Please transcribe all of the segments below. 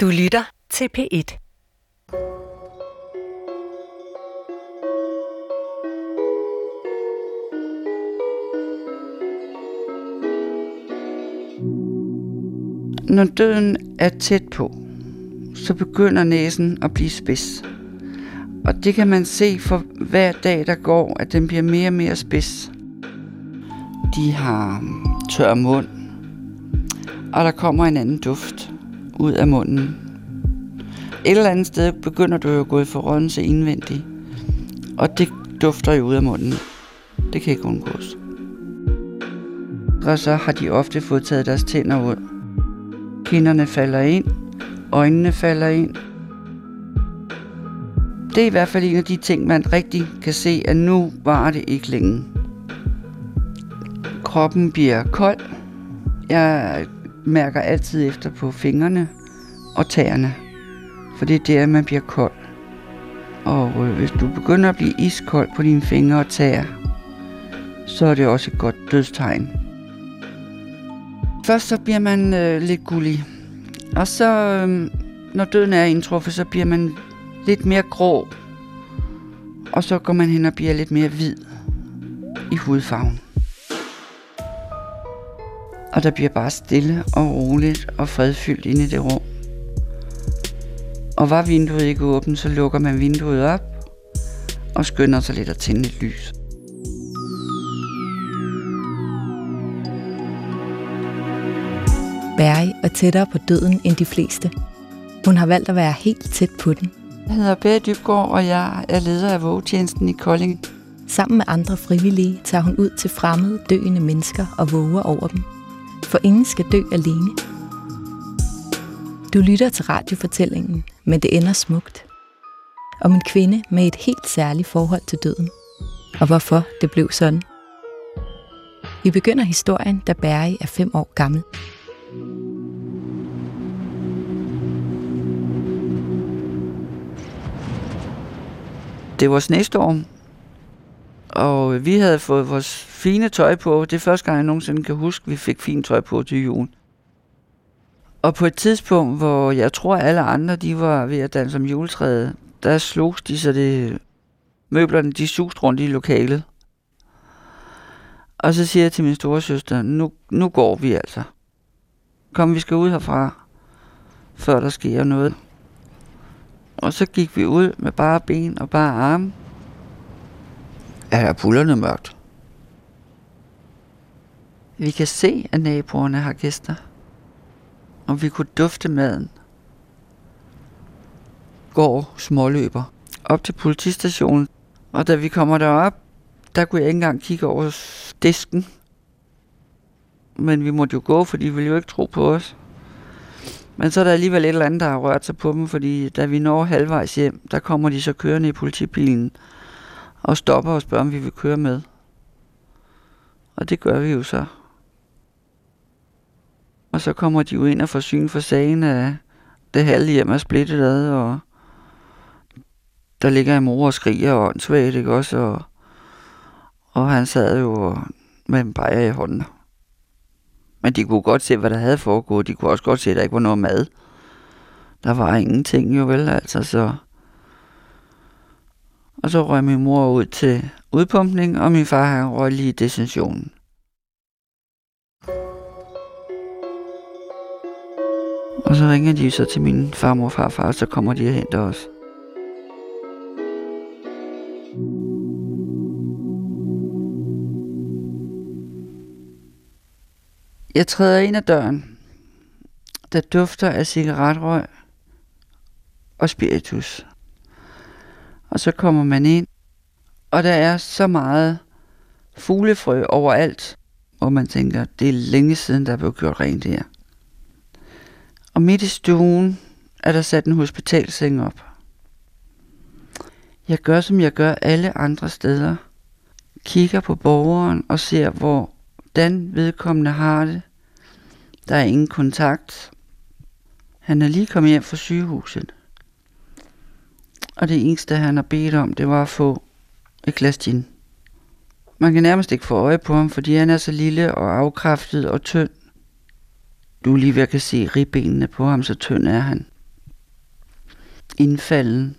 Du lytter til P1. Når døden er tæt på, så begynder næsen at blive spids. Og det kan man se for hver dag, der går, at den bliver mere og mere spids. De har tør mund, og der kommer en anden duft ud af munden. Et eller andet sted begynder du jo at gå i forrådnelse indvendigt, og det dufter jo ud af munden. Det kan ikke undgås. Og så har de ofte fået taget deres tænder ud. Kinderne falder ind, øjnene falder ind. Det er i hvert fald en af de ting, man rigtig kan se, at nu var det ikke længe. Kroppen bliver kold. Jeg mærker altid efter på fingrene og tæerne, for det er der, man bliver kold. Og øh, hvis du begynder at blive iskold på dine fingre og tæer, så er det også et godt dødstegn. Først så bliver man øh, lidt gullig, og så øh, når døden er indtruffet, så bliver man lidt mere grå, og så går man hen og bliver lidt mere hvid i hudfarven. Og der bliver bare stille og roligt og fredfyldt inde i det rum. Og var vinduet ikke åbent, så lukker man vinduet op og skynder sig lidt at tænde et lys. Barry er tættere på døden end de fleste. Hun har valgt at være helt tæt på den. Jeg hedder Barry Dybgaard, og jeg er leder af vågetjenesten i Kolding. Sammen med andre frivillige tager hun ud til fremmede, døende mennesker og våger over dem. For ingen skal dø alene. Du lytter til radiofortællingen, men det ender smukt. Om en kvinde med et helt særligt forhold til døden. Og hvorfor det blev sådan. Vi begynder historien, da Barry er fem år gammel. Det var snestorm, og vi havde fået vores fine tøj på. Det er første gang, jeg nogensinde kan huske, at vi fik fint tøj på til jul. Og på et tidspunkt, hvor jeg tror, alle andre de var ved at danse om juletræet, der slogs de, så det møblerne de suste rundt i lokalet. Og så siger jeg til min store søster, nu, nu går vi altså. Kom, vi skal ud herfra, før der sker noget. Og så gik vi ud med bare ben og bare arme er der er pullerne mørkt. Vi kan se, at naboerne har gæster. Og vi kunne dufte maden. Går småløber op til politistationen. Og da vi kommer derop, der kunne jeg ikke engang kigge over disken. Men vi måtte jo gå, for de ville jo ikke tro på os. Men så er der alligevel et eller andet, der har rørt sig på dem, fordi da vi når halvvejs hjem, der kommer de så kørende i politibilen og stopper og spørger, om vi vil køre med. Og det gør vi jo så. Og så kommer de jo ind og får syn for sagen, at det halve hjem er splittet ad, og der ligger en mor og skriger og åndssvagt, ikke også? Og, og han sad jo med en bajer i hånden. Men de kunne godt se, hvad der havde foregået. De kunne også godt se, at der ikke var noget mad. Der var ingenting jo vel, altså så... Og så røg min mor ud til udpumpning, og min far han røg lige i detentionen. Og så ringer de så til min farmor og farfar, og så kommer de og henter os. Jeg træder ind ad døren, der dufter af cigaretrøg og spiritus. Og så kommer man ind, og der er så meget fuglefrø overalt, og man tænker, det er længe siden, der er blevet gjort rent her. Og midt i stuen er der sat en hospitalseng op. Jeg gør, som jeg gør alle andre steder. Kigger på borgeren og ser, hvordan vedkommende har det. Der er ingen kontakt. Han er lige kommet hjem fra sygehuset. Og det eneste, han har bedt om, det var at få et glas gin. Man kan nærmest ikke få øje på ham, fordi han er så lille og afkræftet og tynd. Du lige ved at kan se ribbenene på ham, så tynd er han. indfalden,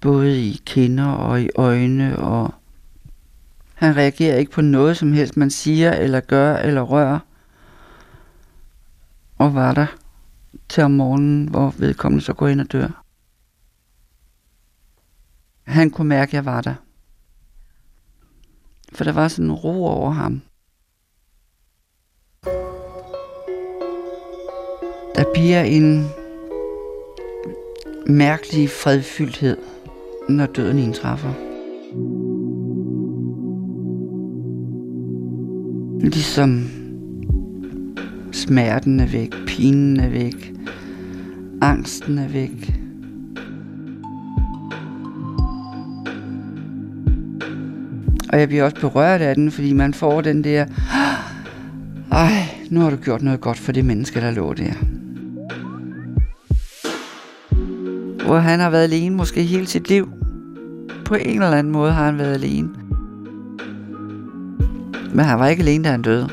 både i kinder og i øjne, og han reagerer ikke på noget som helst, man siger eller gør eller rører. Og var der til om morgenen, hvor vedkommende så går ind og dør. Han kunne mærke, at jeg var der. For der var sådan en ro over ham. Der bliver en mærkelig fredfyldthed, når døden indtræffer. Ligesom smerten er væk, pinen er væk, angsten er væk. Og jeg bliver også berørt af den, fordi man får den der, ej, nu har du gjort noget godt for det menneske, der lå der. Hvor han har været alene måske hele sit liv. På en eller anden måde har han været alene. Men han var ikke alene, da han døde.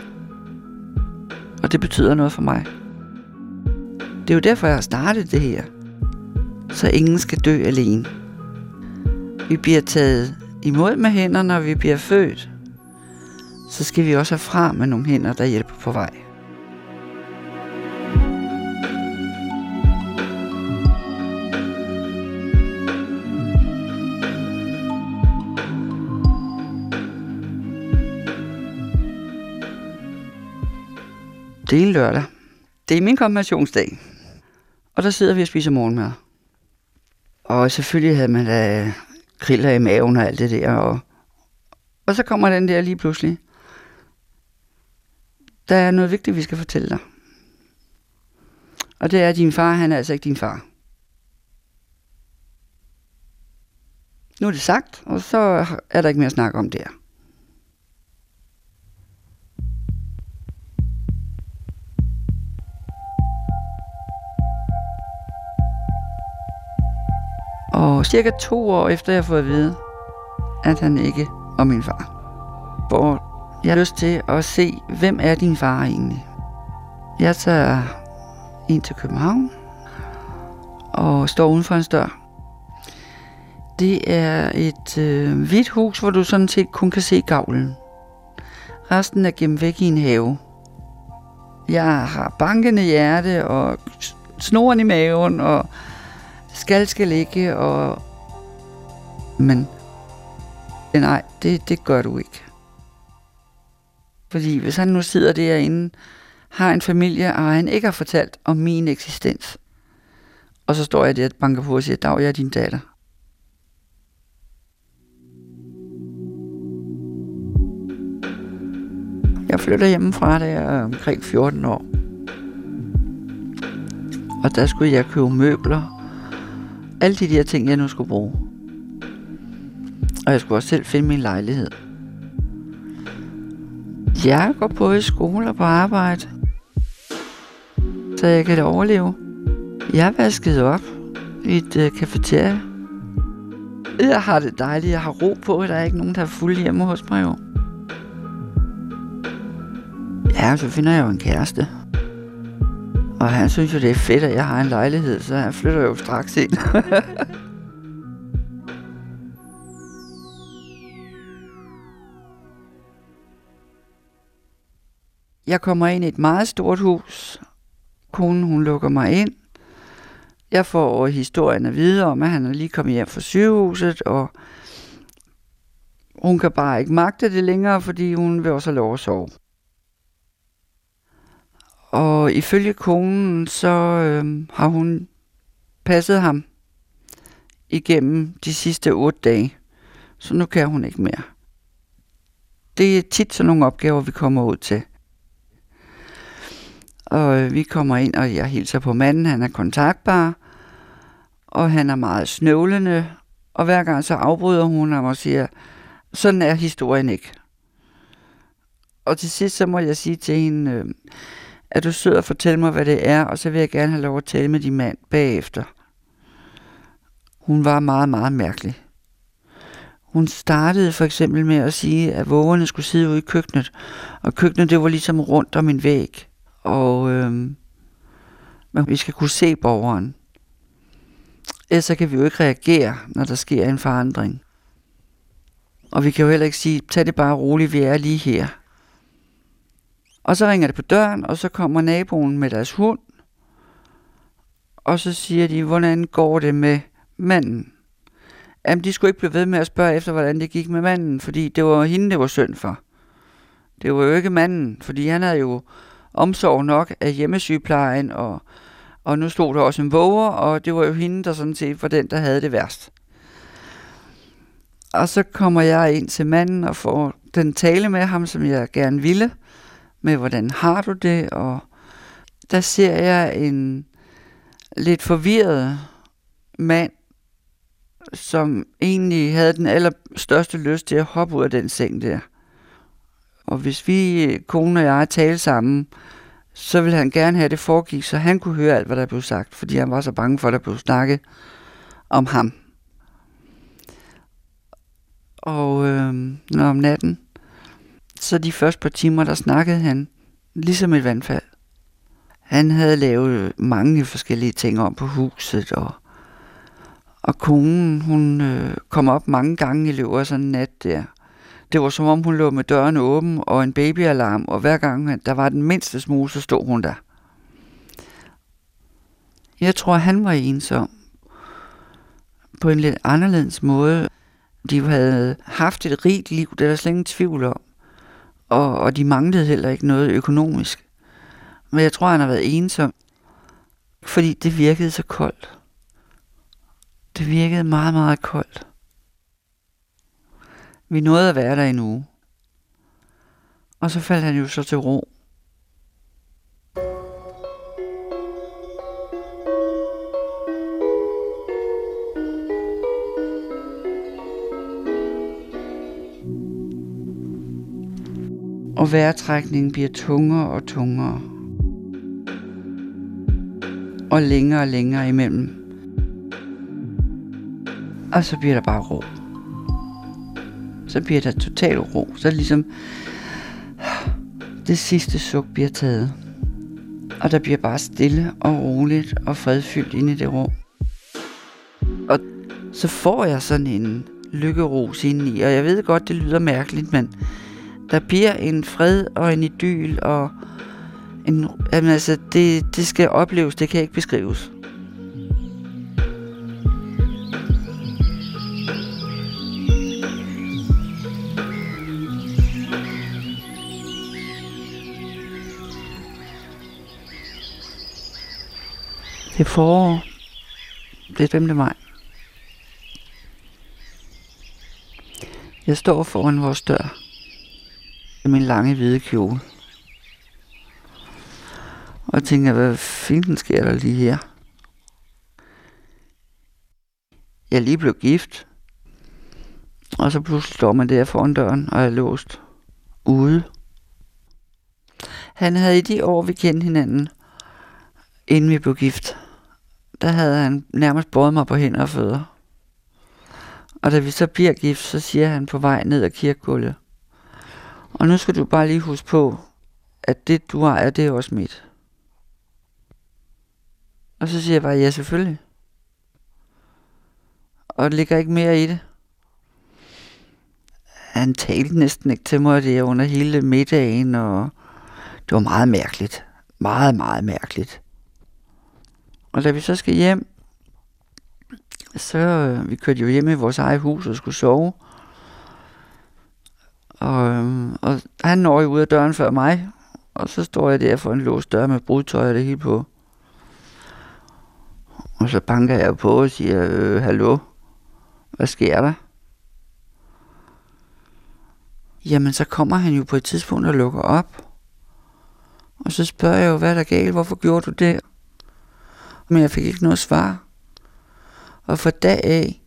Og det betyder noget for mig. Det er jo derfor, jeg har startet det her. Så ingen skal dø alene. Vi bliver taget imod med hænder, når vi bliver født. Så skal vi også have fra med nogle hænder, der hjælper på vej. Det er en lørdag. Det er min konfirmationsdag. Og der sidder vi og spiser morgenmad. Og selvfølgelig havde man da kriller i maven og alt det der. Og, og så kommer den der lige pludselig. Der er noget vigtigt, vi skal fortælle dig. Og det er, at din far, han er altså ikke din far. Nu er det sagt, og så er der ikke mere at snakke om der. Og cirka to år efter jeg har fået at vide, at han ikke var min far. Hvor jeg har lyst til at se, hvem er din far egentlig? Jeg tager ind til København og står uden for en dør. Det er et øh, hvidt hus, hvor du sådan set kun kan se gavlen. Resten er gemt væk i en have. Jeg har bankende hjerte og snoren i maven og skal skal ligge, og... Men nej, det, det gør du ikke. Fordi hvis han nu sidder derinde, har en familie, og han ikke har fortalt om min eksistens, og så står jeg der og banker på og siger, Dag, jeg er din datter. Jeg flytter hjemmefra, da jeg er omkring 14 år. Og der skulle jeg købe møbler alle de der ting, jeg nu skulle bruge. Og jeg skulle også selv finde min lejlighed. Jeg går både i skole og på arbejde, så jeg kan det overleve. Jeg er vasket op i et øh, kafeteria. Jeg har det dejligt, jeg har ro på, der er ikke nogen, der er fuld hjemme hos mig jo. Ja, så finder jeg jo en kæreste. Og han synes jo, det er fedt, at jeg har en lejlighed, så han flytter jo straks ind. jeg kommer ind i et meget stort hus. Konen, hun lukker mig ind. Jeg får historien at vide om, at han er lige kommet hjem fra sygehuset, og hun kan bare ikke magte det længere, fordi hun vil også have lov at sove. Og ifølge konen, så øh, har hun passet ham igennem de sidste otte dage. Så nu kan hun ikke mere. Det er tit sådan nogle opgaver, vi kommer ud til. Og øh, vi kommer ind, og jeg hilser på manden. Han er kontaktbar, og han er meget snøvlende. Og hver gang så afbryder hun ham og siger, sådan er historien ikke. Og til sidst så må jeg sige til hende, øh, er du sød at fortælle mig, hvad det er, og så vil jeg gerne have lov at tale med din mand bagefter. Hun var meget, meget mærkelig. Hun startede for eksempel med at sige, at vågerne skulle sidde ude i køkkenet, og køkkenet det var ligesom rundt om en væg, og øhm, men vi skal kunne se borgeren. Ellers så kan vi jo ikke reagere, når der sker en forandring. Og vi kan jo heller ikke sige, tag det bare roligt, vi er lige her. Og så ringer det på døren, og så kommer naboen med deres hund. Og så siger de, hvordan går det med manden? Jamen, de skulle ikke blive ved med at spørge efter, hvordan det gik med manden, fordi det var hende, det var synd for. Det var jo ikke manden, fordi han havde jo omsorg nok af hjemmesygeplejen, og, og nu stod der også en våger, og det var jo hende, der sådan set var den, der havde det værst. Og så kommer jeg ind til manden og får den tale med ham, som jeg gerne ville, med hvordan har du det, og der ser jeg en lidt forvirret mand, som egentlig havde den allerstørste lyst til at hoppe ud af den seng der. Og hvis vi, kone og jeg, talte sammen, så ville han gerne have, at det foregik, så han kunne høre alt, hvad der blev sagt, fordi han var så bange for, at der blev snakket om ham. Og øh, når om natten, så de første par timer, der snakkede han ligesom et vandfald. Han havde lavet mange forskellige ting om på huset, og, og konen, hun øh, kom op mange gange i løbet af sådan en nat der. Det var som om, hun lå med døren åben og en babyalarm, og hver gang der var den mindste smule, så stod hun der. Jeg tror, han var ensom. På en lidt anderledes måde. De havde haft et rigt liv, det er der slet ingen tvivl om. Og, og de manglede heller ikke noget økonomisk. Men jeg tror, han har været ensom, fordi det virkede så koldt. Det virkede meget, meget koldt. Vi nåede at være der en uge. Og så faldt han jo så til ro. Og vejrtrækningen bliver tungere og tungere. Og længere og længere imellem. Og så bliver der bare ro så bliver der total ro. Så er det ligesom, det sidste suk bliver taget. Og der bliver bare stille og roligt og fredfyldt inde i det rum. Og så får jeg sådan en lykkeros indeni, og jeg ved godt, det lyder mærkeligt, men der bliver en fred og en idyl, og en, jamen altså, det, det skal opleves, det kan ikke beskrives. Det er forår. Det er 5. maj. Jeg står foran vores dør i min lange hvide kjole. Og tænker, hvad fanden sker der lige her? Jeg lige blev gift. Og så pludselig står man der foran døren og er låst ude. Han havde i de år, vi kendte hinanden, inden vi blev gift, der havde han nærmest båret mig på hænder og fødder. Og da vi så bliver gift, så siger han på vej ned ad kirkegulvet. Og nu skal du bare lige huske på, at det du har, er det også mit. Og så siger jeg bare, ja selvfølgelig. Og det ligger ikke mere i det. Han talte næsten ikke til mig det under hele middagen, og det var meget mærkeligt. Meget, meget mærkeligt. Og da vi så skal hjem, så øh, vi kørte jo hjem i vores eget hus og skulle sove. Og, øhm, og han når jo ud af døren før mig, og så står jeg der for en låst dør med brudtøj og det hele på. Og så banker jeg på og siger, øh, hallo, hvad sker der? Jamen, så kommer han jo på et tidspunkt og lukker op. Og så spørger jeg jo, hvad er der galt? Hvorfor gjorde du det? men jeg fik ikke noget svar. Og for dag af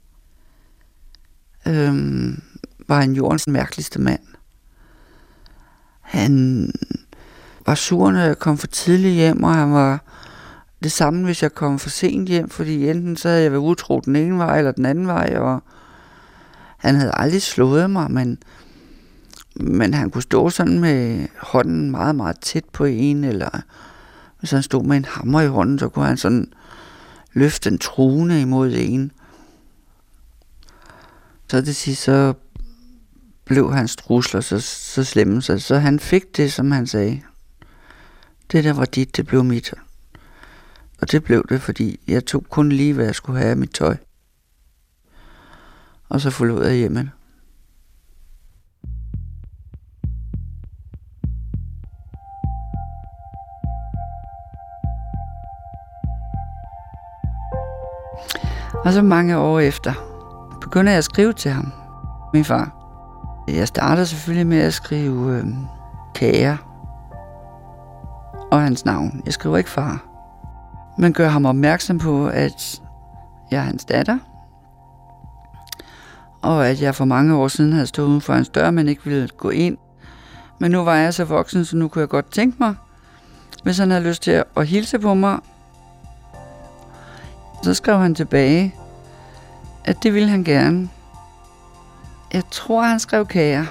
øhm, var han jordens mærkeligste mand. Han var sur, når jeg kom for tidligt hjem, og han var det samme, hvis jeg kom for sent hjem, fordi enten så havde jeg været utro den ene vej eller den anden vej, og han havde aldrig slået mig, men, men han kunne stå sådan med hånden meget, meget tæt på en, eller hvis han stod med en hammer i hånden, så kunne han sådan løfte en truende imod en. Så det sidste, så blev hans trusler så, så slemme, så, så han fik det, som han sagde. Det der var dit, det blev mit. Og det blev det, fordi jeg tog kun lige, hvad jeg skulle have af mit tøj. Og så forlod jeg hjemmet. Og så mange år efter begynder jeg at skrive til ham, min far. Jeg starter selvfølgelig med at skrive øh, kære og hans navn. Jeg skriver ikke far. Men gør ham opmærksom på, at jeg er hans datter. Og at jeg for mange år siden havde stået uden for hans dør, men ikke ville gå ind. Men nu var jeg så voksen, så nu kunne jeg godt tænke mig, hvis han havde lyst til at hilse på mig. Så skrev han tilbage, at det ville han gerne. Jeg tror, han skrev kære.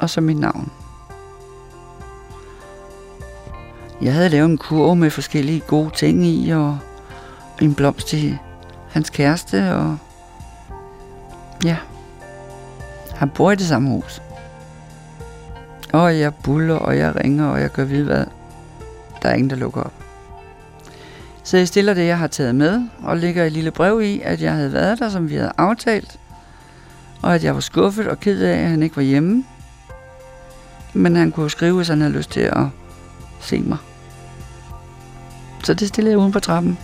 Og så mit navn. Jeg havde lavet en kurv med forskellige gode ting i, og en blomst til hans kæreste, og ja, han bor i det samme hus. Og jeg buller, og jeg ringer, og jeg gør ved hvad. Der er ingen, der lukker op. Så jeg stiller det, jeg har taget med, og lægger et lille brev i, at jeg havde været der, som vi havde aftalt, og at jeg var skuffet og ked af, at han ikke var hjemme. Men han kunne skrive, hvis han havde lyst til at se mig. Så det stillede jeg uden på trappen.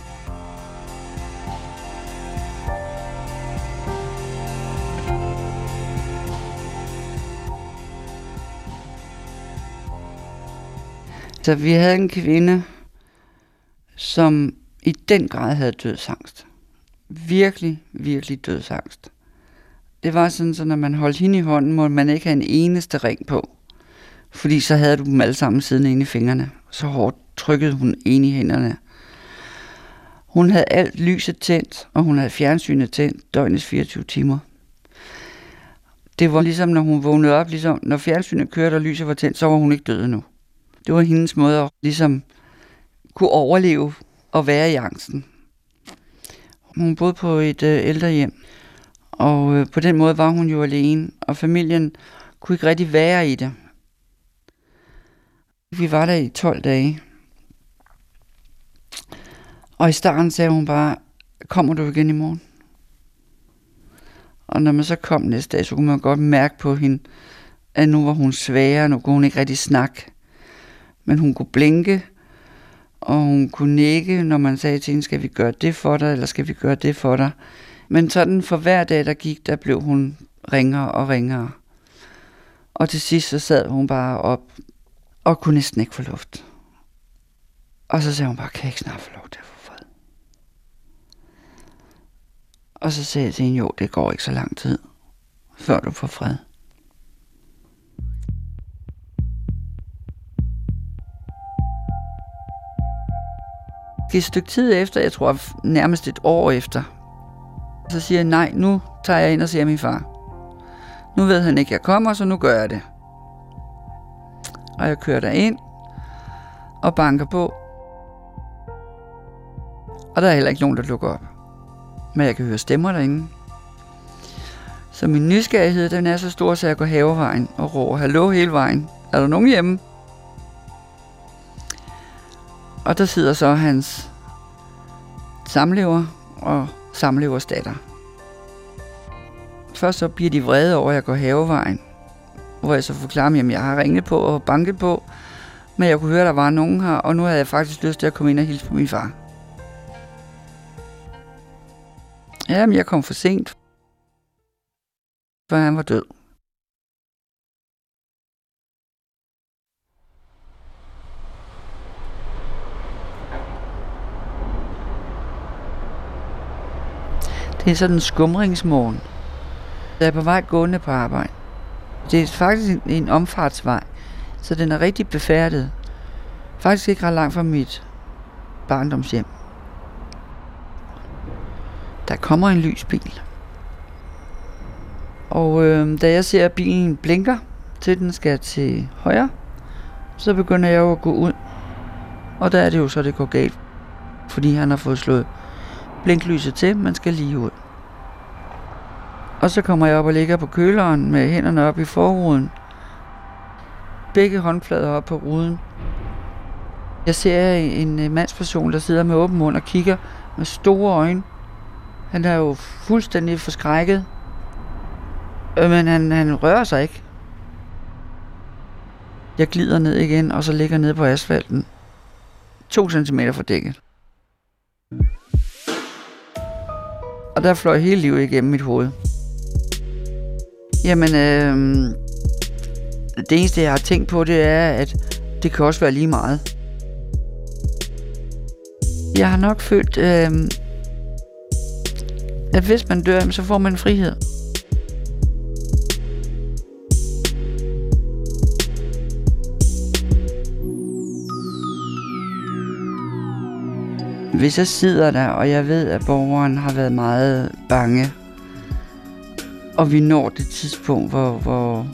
Så vi havde en kvinde, som i den grad havde dødsangst. Virkelig, virkelig dødsangst. Det var sådan, så når man holdt hende i hånden, måtte man ikke have en eneste ring på. Fordi så havde du dem alle sammen siddende inde i fingrene. Så hårdt trykkede hun ind i hænderne. Hun havde alt lyset tændt, og hun havde fjernsynet tændt døgnets 24 timer. Det var ligesom, når hun vågnede op, ligesom når fjernsynet kørte og lyset var tændt, så var hun ikke død endnu. Det var hendes måde at ligesom kunne overleve og være i angsten. Hun boede på et øh, ældrehjem, og øh, på den måde var hun jo alene, og familien kunne ikke rigtig være i det. Vi var der i 12 dage. Og i starten sagde hun bare, kommer du igen i morgen? Og når man så kom næste dag, så kunne man godt mærke på hende, at nu var hun sværere, nu kunne hun ikke rigtig snakke. Men hun kunne blinke, og hun kunne nikke, når man sagde til hende, skal vi gøre det for dig, eller skal vi gøre det for dig. Men sådan for hver dag, der gik, der blev hun ringere og ringere. Og til sidst så sad hun bare op og kunne næsten ikke få luft. Og så sagde hun bare, kan jeg ikke snart få lov til at få fred? Og så sagde jeg til hende, jo, det går ikke så lang tid, før du får fred. Et stykke tid efter, jeg tror nærmest et år efter, så siger jeg, nej, nu tager jeg ind og ser min far. Nu ved han ikke, at jeg kommer, så nu gør jeg det. Og jeg kører der ind og banker på. Og der er heller ikke nogen, der lukker op. Men jeg kan høre stemmer derinde. Så min nysgerrighed, den er så stor, så jeg går havevejen og råber, hallo hele vejen. Er der nogen hjemme? Og der sidder så hans samlever og samlevers datter. Først så bliver de vrede over, at jeg går havevejen, hvor jeg så forklarer dem, at jeg har ringet på og banket på, men jeg kunne høre, at der var nogen her, og nu havde jeg faktisk lyst til at komme ind og hilse på min far. Jamen, jeg kom for sent, for han var død. Det er sådan en skumringsmorgen. Jeg er på vej gående på arbejde. Det er faktisk en, omfartsvej, så den er rigtig befærdet. Faktisk ikke ret langt fra mit barndomshjem. Der kommer en lys bil. Og øh, da jeg ser, at bilen blinker, til den skal til højre, så begynder jeg jo at gå ud. Og der er det jo så, det går galt. Fordi han har fået slået blinklyset til, man skal lige ud. Og så kommer jeg op og ligger på køleren med hænderne op i forruden. Begge håndflader op på ruden. Jeg ser en øh, mandsperson, der sidder med åben mund og kigger med store øjne. Han er jo fuldstændig forskrækket. Øh, men han, han rører sig ikke. Jeg glider ned igen, og så ligger ned på asfalten. To centimeter fra dækket. Og der fløj hele livet igennem mit hoved. Jamen, øh, det eneste, jeg har tænkt på, det er, at det kan også være lige meget. Jeg har nok følt, øh, at hvis man dør, så får man frihed. Hvis jeg sidder der, og jeg ved, at borgeren har været meget bange, og vi når det tidspunkt, hvor, hvor,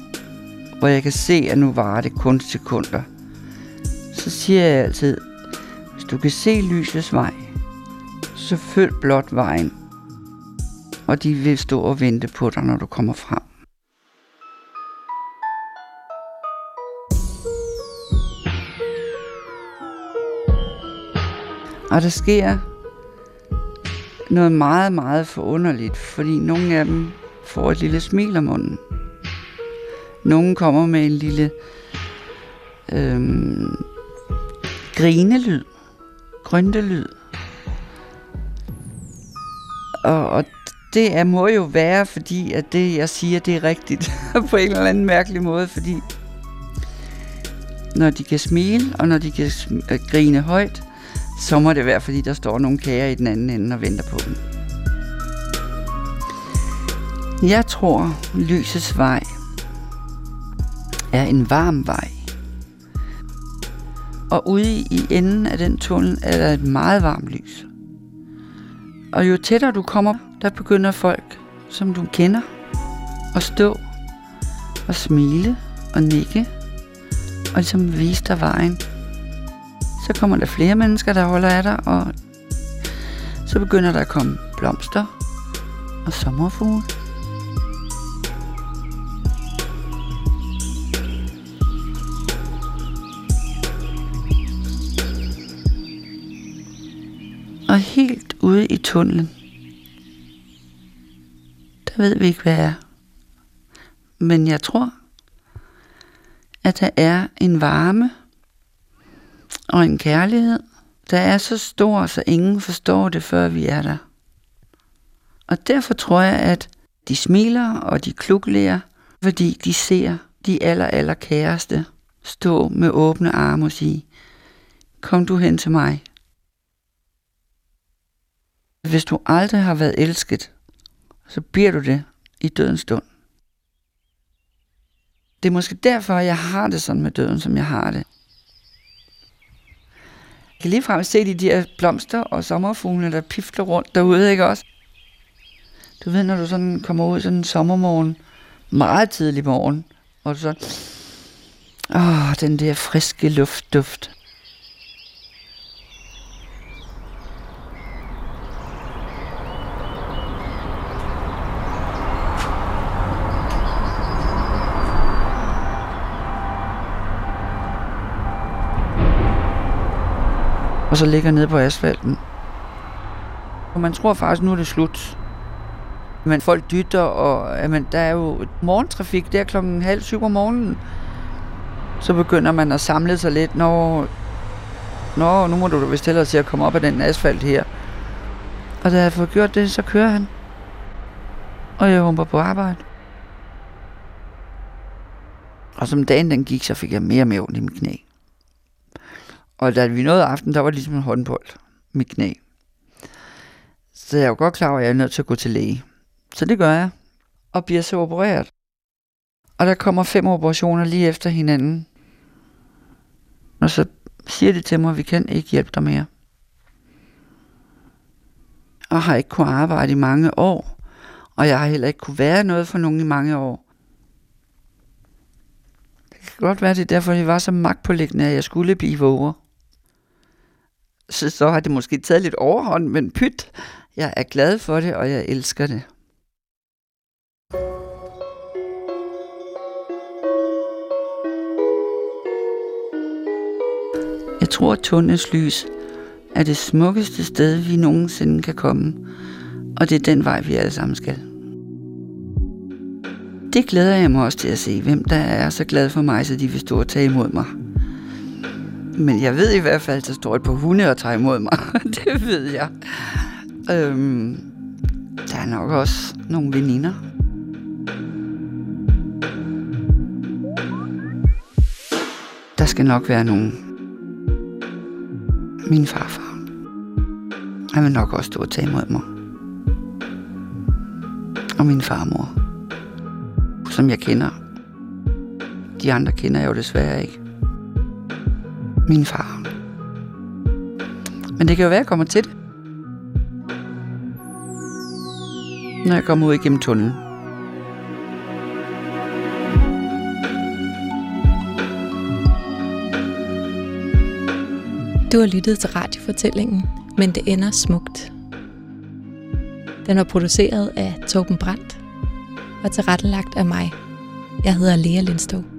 hvor jeg kan se, at nu varer det kun sekunder, så siger jeg altid, hvis du kan se lysets vej, så følg blot vejen, og de vil stå og vente på dig, når du kommer frem. Og der sker noget meget, meget forunderligt, fordi nogle af dem får et lille smil om munden. Nogle kommer med en lille øhm, grinelyd, grøntelyd. Og, og det er, må jo være, fordi at det, jeg siger, det er rigtigt på en eller anden mærkelig måde, fordi når de kan smile, og når de kan øh, grine højt, så må det være, fordi der står nogle kager i den anden ende og venter på dem. Jeg tror, lysets vej er en varm vej. Og ude i enden af den tunnel er der et meget varmt lys. Og jo tættere du kommer, der begynder folk, som du kender, at stå og smile og nikke og ligesom vise dig vejen så kommer der flere mennesker, der holder af dig, og så begynder der at komme blomster og sommerfugle. Og helt ude i tunnelen, der ved vi ikke, hvad er. Men jeg tror, at der er en varme, og en kærlighed, der er så stor, så ingen forstår det, før vi er der. Og derfor tror jeg, at de smiler og de klukler, fordi de ser de aller, aller kæreste stå med åbne arme og sige, kom du hen til mig. Hvis du aldrig har været elsket, så bliver du det i dødens stund. Det er måske derfor, jeg har det sådan med døden, som jeg har det kan ligefrem se de der blomster og sommerfuglene, der pifler rundt derude, ikke også? Du ved, når du sådan kommer ud sådan en sommermorgen, meget tidlig morgen, og så, åh, den der friske luftduft. Så ligger nede på asfalten. Og man tror faktisk, nu er det slut. Men folk dytter, og jamen, der er jo morgentrafik der klokken halv syv om morgenen. Så begynder man at samle sig lidt, når, Nå, nu må du vist hellere til at komme op af den asfalt her. Og da jeg får gjort det, så kører han. Og jeg humper på arbejde. Og som dagen den gik, så fik jeg mere og mere ondt i min knæ. Og da vi nåede aften, der var det ligesom en håndbold, mit knæ. Så jeg var godt klar over, at jeg er nødt til at gå til læge. Så det gør jeg, og bliver så opereret. Og der kommer fem operationer lige efter hinanden. Og så siger de til mig, at vi kan ikke hjælpe dig mere. Og har ikke kunnet arbejde i mange år. Og jeg har heller ikke kunne være noget for nogen i mange år. Det kan godt være, det er derfor, det var så magtpålæggende, at jeg skulle blive våger så, så har det måske taget lidt overhånd, men pyt, Jeg er glad for det, og jeg elsker det. Jeg tror, at tunnels lys er det smukkeste sted, vi nogensinde kan komme, og det er den vej, vi alle sammen skal. Det glæder jeg mig også til at se, hvem der er så glad for mig, så de vil stå og tage imod mig. Men jeg ved i hvert fald, at der står et par hunde og tager imod mig. det ved jeg. Øhm, der er nok også nogle veninder. Der skal nok være nogen. Min farfar. Han vil nok også stå og tage imod mig. Og min farmor. Som jeg kender. De andre kender jeg jo desværre ikke. Min far. Men det kan jo være, at jeg kommer til det. Når jeg kommer ud igennem tunnelen. Du har lyttet til radiofortællingen, men det ender smukt. Den var produceret af Torben Brandt og tilrettelagt af mig. Jeg hedder Lea Lindskov.